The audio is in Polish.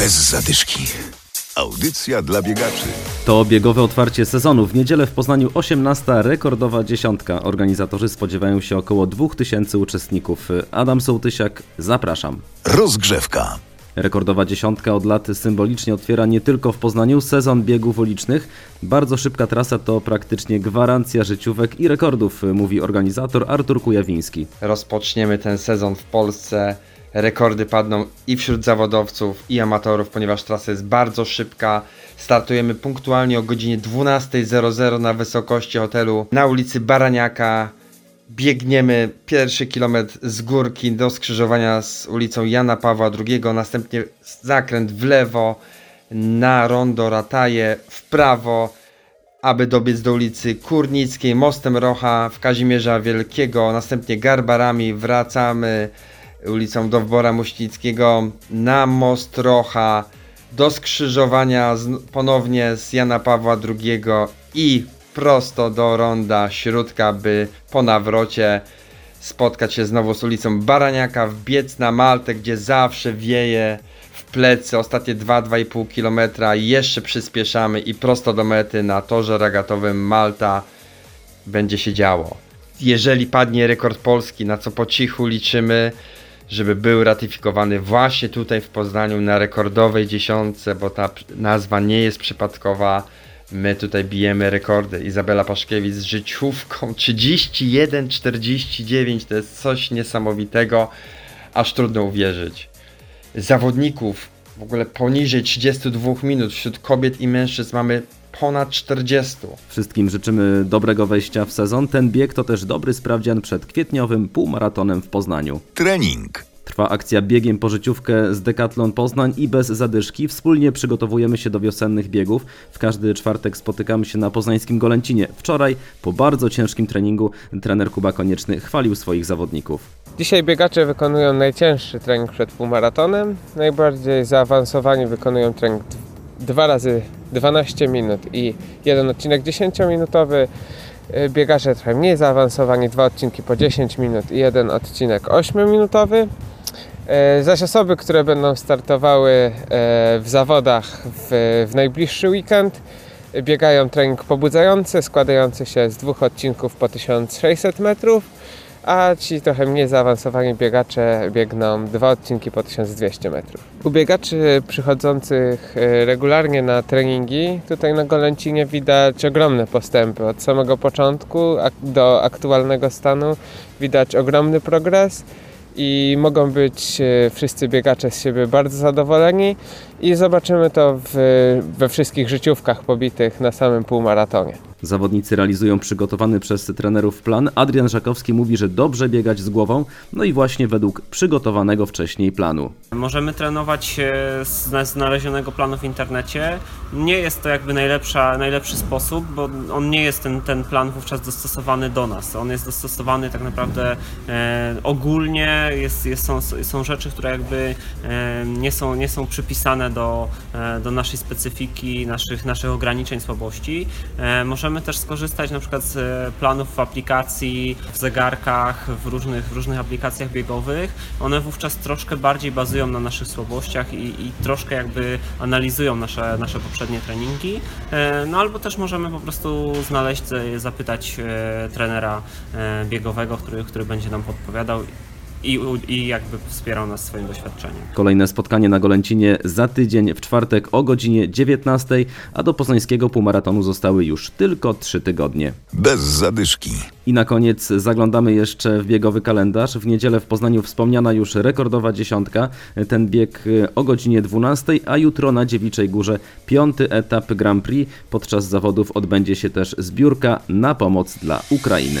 Bez zadyszki. Audycja dla biegaczy. To biegowe otwarcie sezonu. W niedzielę w Poznaniu 18. rekordowa dziesiątka. Organizatorzy spodziewają się około 2000 uczestników. Adam Sołtysiak, zapraszam. Rozgrzewka. Rekordowa dziesiątka od lat symbolicznie otwiera nie tylko w Poznaniu sezon biegów ulicznych. Bardzo szybka trasa to praktycznie gwarancja życiówek i rekordów, mówi organizator Artur Kujawiński. rozpoczniemy ten sezon w Polsce. Rekordy padną i wśród zawodowców, i amatorów, ponieważ trasa jest bardzo szybka. Startujemy punktualnie o godzinie 12.00 na wysokości hotelu na ulicy Baraniaka. Biegniemy pierwszy kilometr z górki do skrzyżowania z ulicą Jana Pawła II, następnie zakręt w lewo na rondo Rataje, w prawo aby dobiec do ulicy Kurnickiej, mostem Rocha w Kazimierza Wielkiego, następnie Garbarami wracamy ulicą Dowbora Muśnickiego na most Rocha, do skrzyżowania z, ponownie z Jana Pawła II i prosto do ronda Śródka, by po nawrocie spotkać się znowu z ulicą Baraniaka, wbiec na Maltę, gdzie zawsze wieje w plecy ostatnie 2-2,5 km, jeszcze przyspieszamy i prosto do mety na torze regatowym Malta będzie się działo. Jeżeli padnie rekord Polski, na co po cichu liczymy, żeby był ratyfikowany właśnie tutaj w Poznaniu na rekordowej dziesiątce, bo ta nazwa nie jest przypadkowa. My tutaj bijemy rekordy. Izabela Paszkiewicz z życiówką 31-49 to jest coś niesamowitego, aż trudno uwierzyć. Zawodników w ogóle poniżej 32 minut, wśród kobiet i mężczyzn mamy ponad 40. Wszystkim życzymy dobrego wejścia w sezon. Ten bieg to też dobry sprawdzian przed kwietniowym półmaratonem w Poznaniu. Trening. Trwa akcja biegiem po życiówkę z Decathlon Poznań i bez zadyszki. Wspólnie przygotowujemy się do wiosennych biegów. W każdy czwartek spotykamy się na poznańskim Golęcinie. Wczoraj, po bardzo ciężkim treningu, trener Kuba Konieczny chwalił swoich zawodników. Dzisiaj biegacze wykonują najcięższy trening przed półmaratonem. Najbardziej zaawansowani wykonują trening dwa razy 12 minut i jeden odcinek 10-minutowy. Y, Biegacze trochę mniej zaawansowani, dwa odcinki po 10 minut i jeden odcinek 8-minutowy. E, Zaś osoby, które będą startowały e, w zawodach w, w najbliższy weekend, biegają trening pobudzający, składający się z dwóch odcinków po 1600 metrów, a ci trochę mniej zaawansowani biegacze biegną dwa odcinki po 1200 metrów. U biegaczy przychodzących e, regularnie na treningi, tutaj na Golęcinie widać ogromne postępy. Od samego początku do aktualnego stanu widać ogromny progres i mogą być e, wszyscy biegacze z siebie bardzo zadowoleni i zobaczymy to w, we wszystkich życiówkach pobitych na samym półmaratonie. Zawodnicy realizują przygotowany przez trenerów plan. Adrian Żakowski mówi, że dobrze biegać z głową, no i właśnie według przygotowanego wcześniej planu. Możemy trenować e, z zna- znalezionego planu w internecie. Nie jest to jakby najlepsza, najlepszy sposób, bo on nie jest ten, ten plan wówczas dostosowany do nas. On jest dostosowany tak naprawdę e, ogólnie, jest, jest, są, są rzeczy, które jakby e, nie, są, nie są przypisane do, e, do naszej specyfiki, naszych, naszych ograniczeń, słabości. E, możemy też skorzystać na przykład z e, planów w aplikacji, w zegarkach, w różnych, w różnych aplikacjach biegowych. One wówczas troszkę bardziej bazują na naszych słabościach i, i troszkę jakby analizują nasze, nasze poprzednie treningi. E, No albo też możemy po prostu znaleźć, e, zapytać trenera biegowego, który, który będzie nam podpowiadał i, i jakby wspierał nas swoim doświadczeniem. Kolejne spotkanie na Golęcinie za tydzień w czwartek o godzinie 19, a do poznańskiego półmaratonu zostały już tylko 3 tygodnie. Bez zadyszki. I na koniec zaglądamy jeszcze w biegowy kalendarz. W niedzielę w Poznaniu wspomniana już rekordowa dziesiątka. Ten bieg y, o godzinie 12, a jutro na Dziewiczej Górze piąty etap Grand Prix. Podczas zawodów odbędzie się też zbiórka na pomoc dla Ukrainy.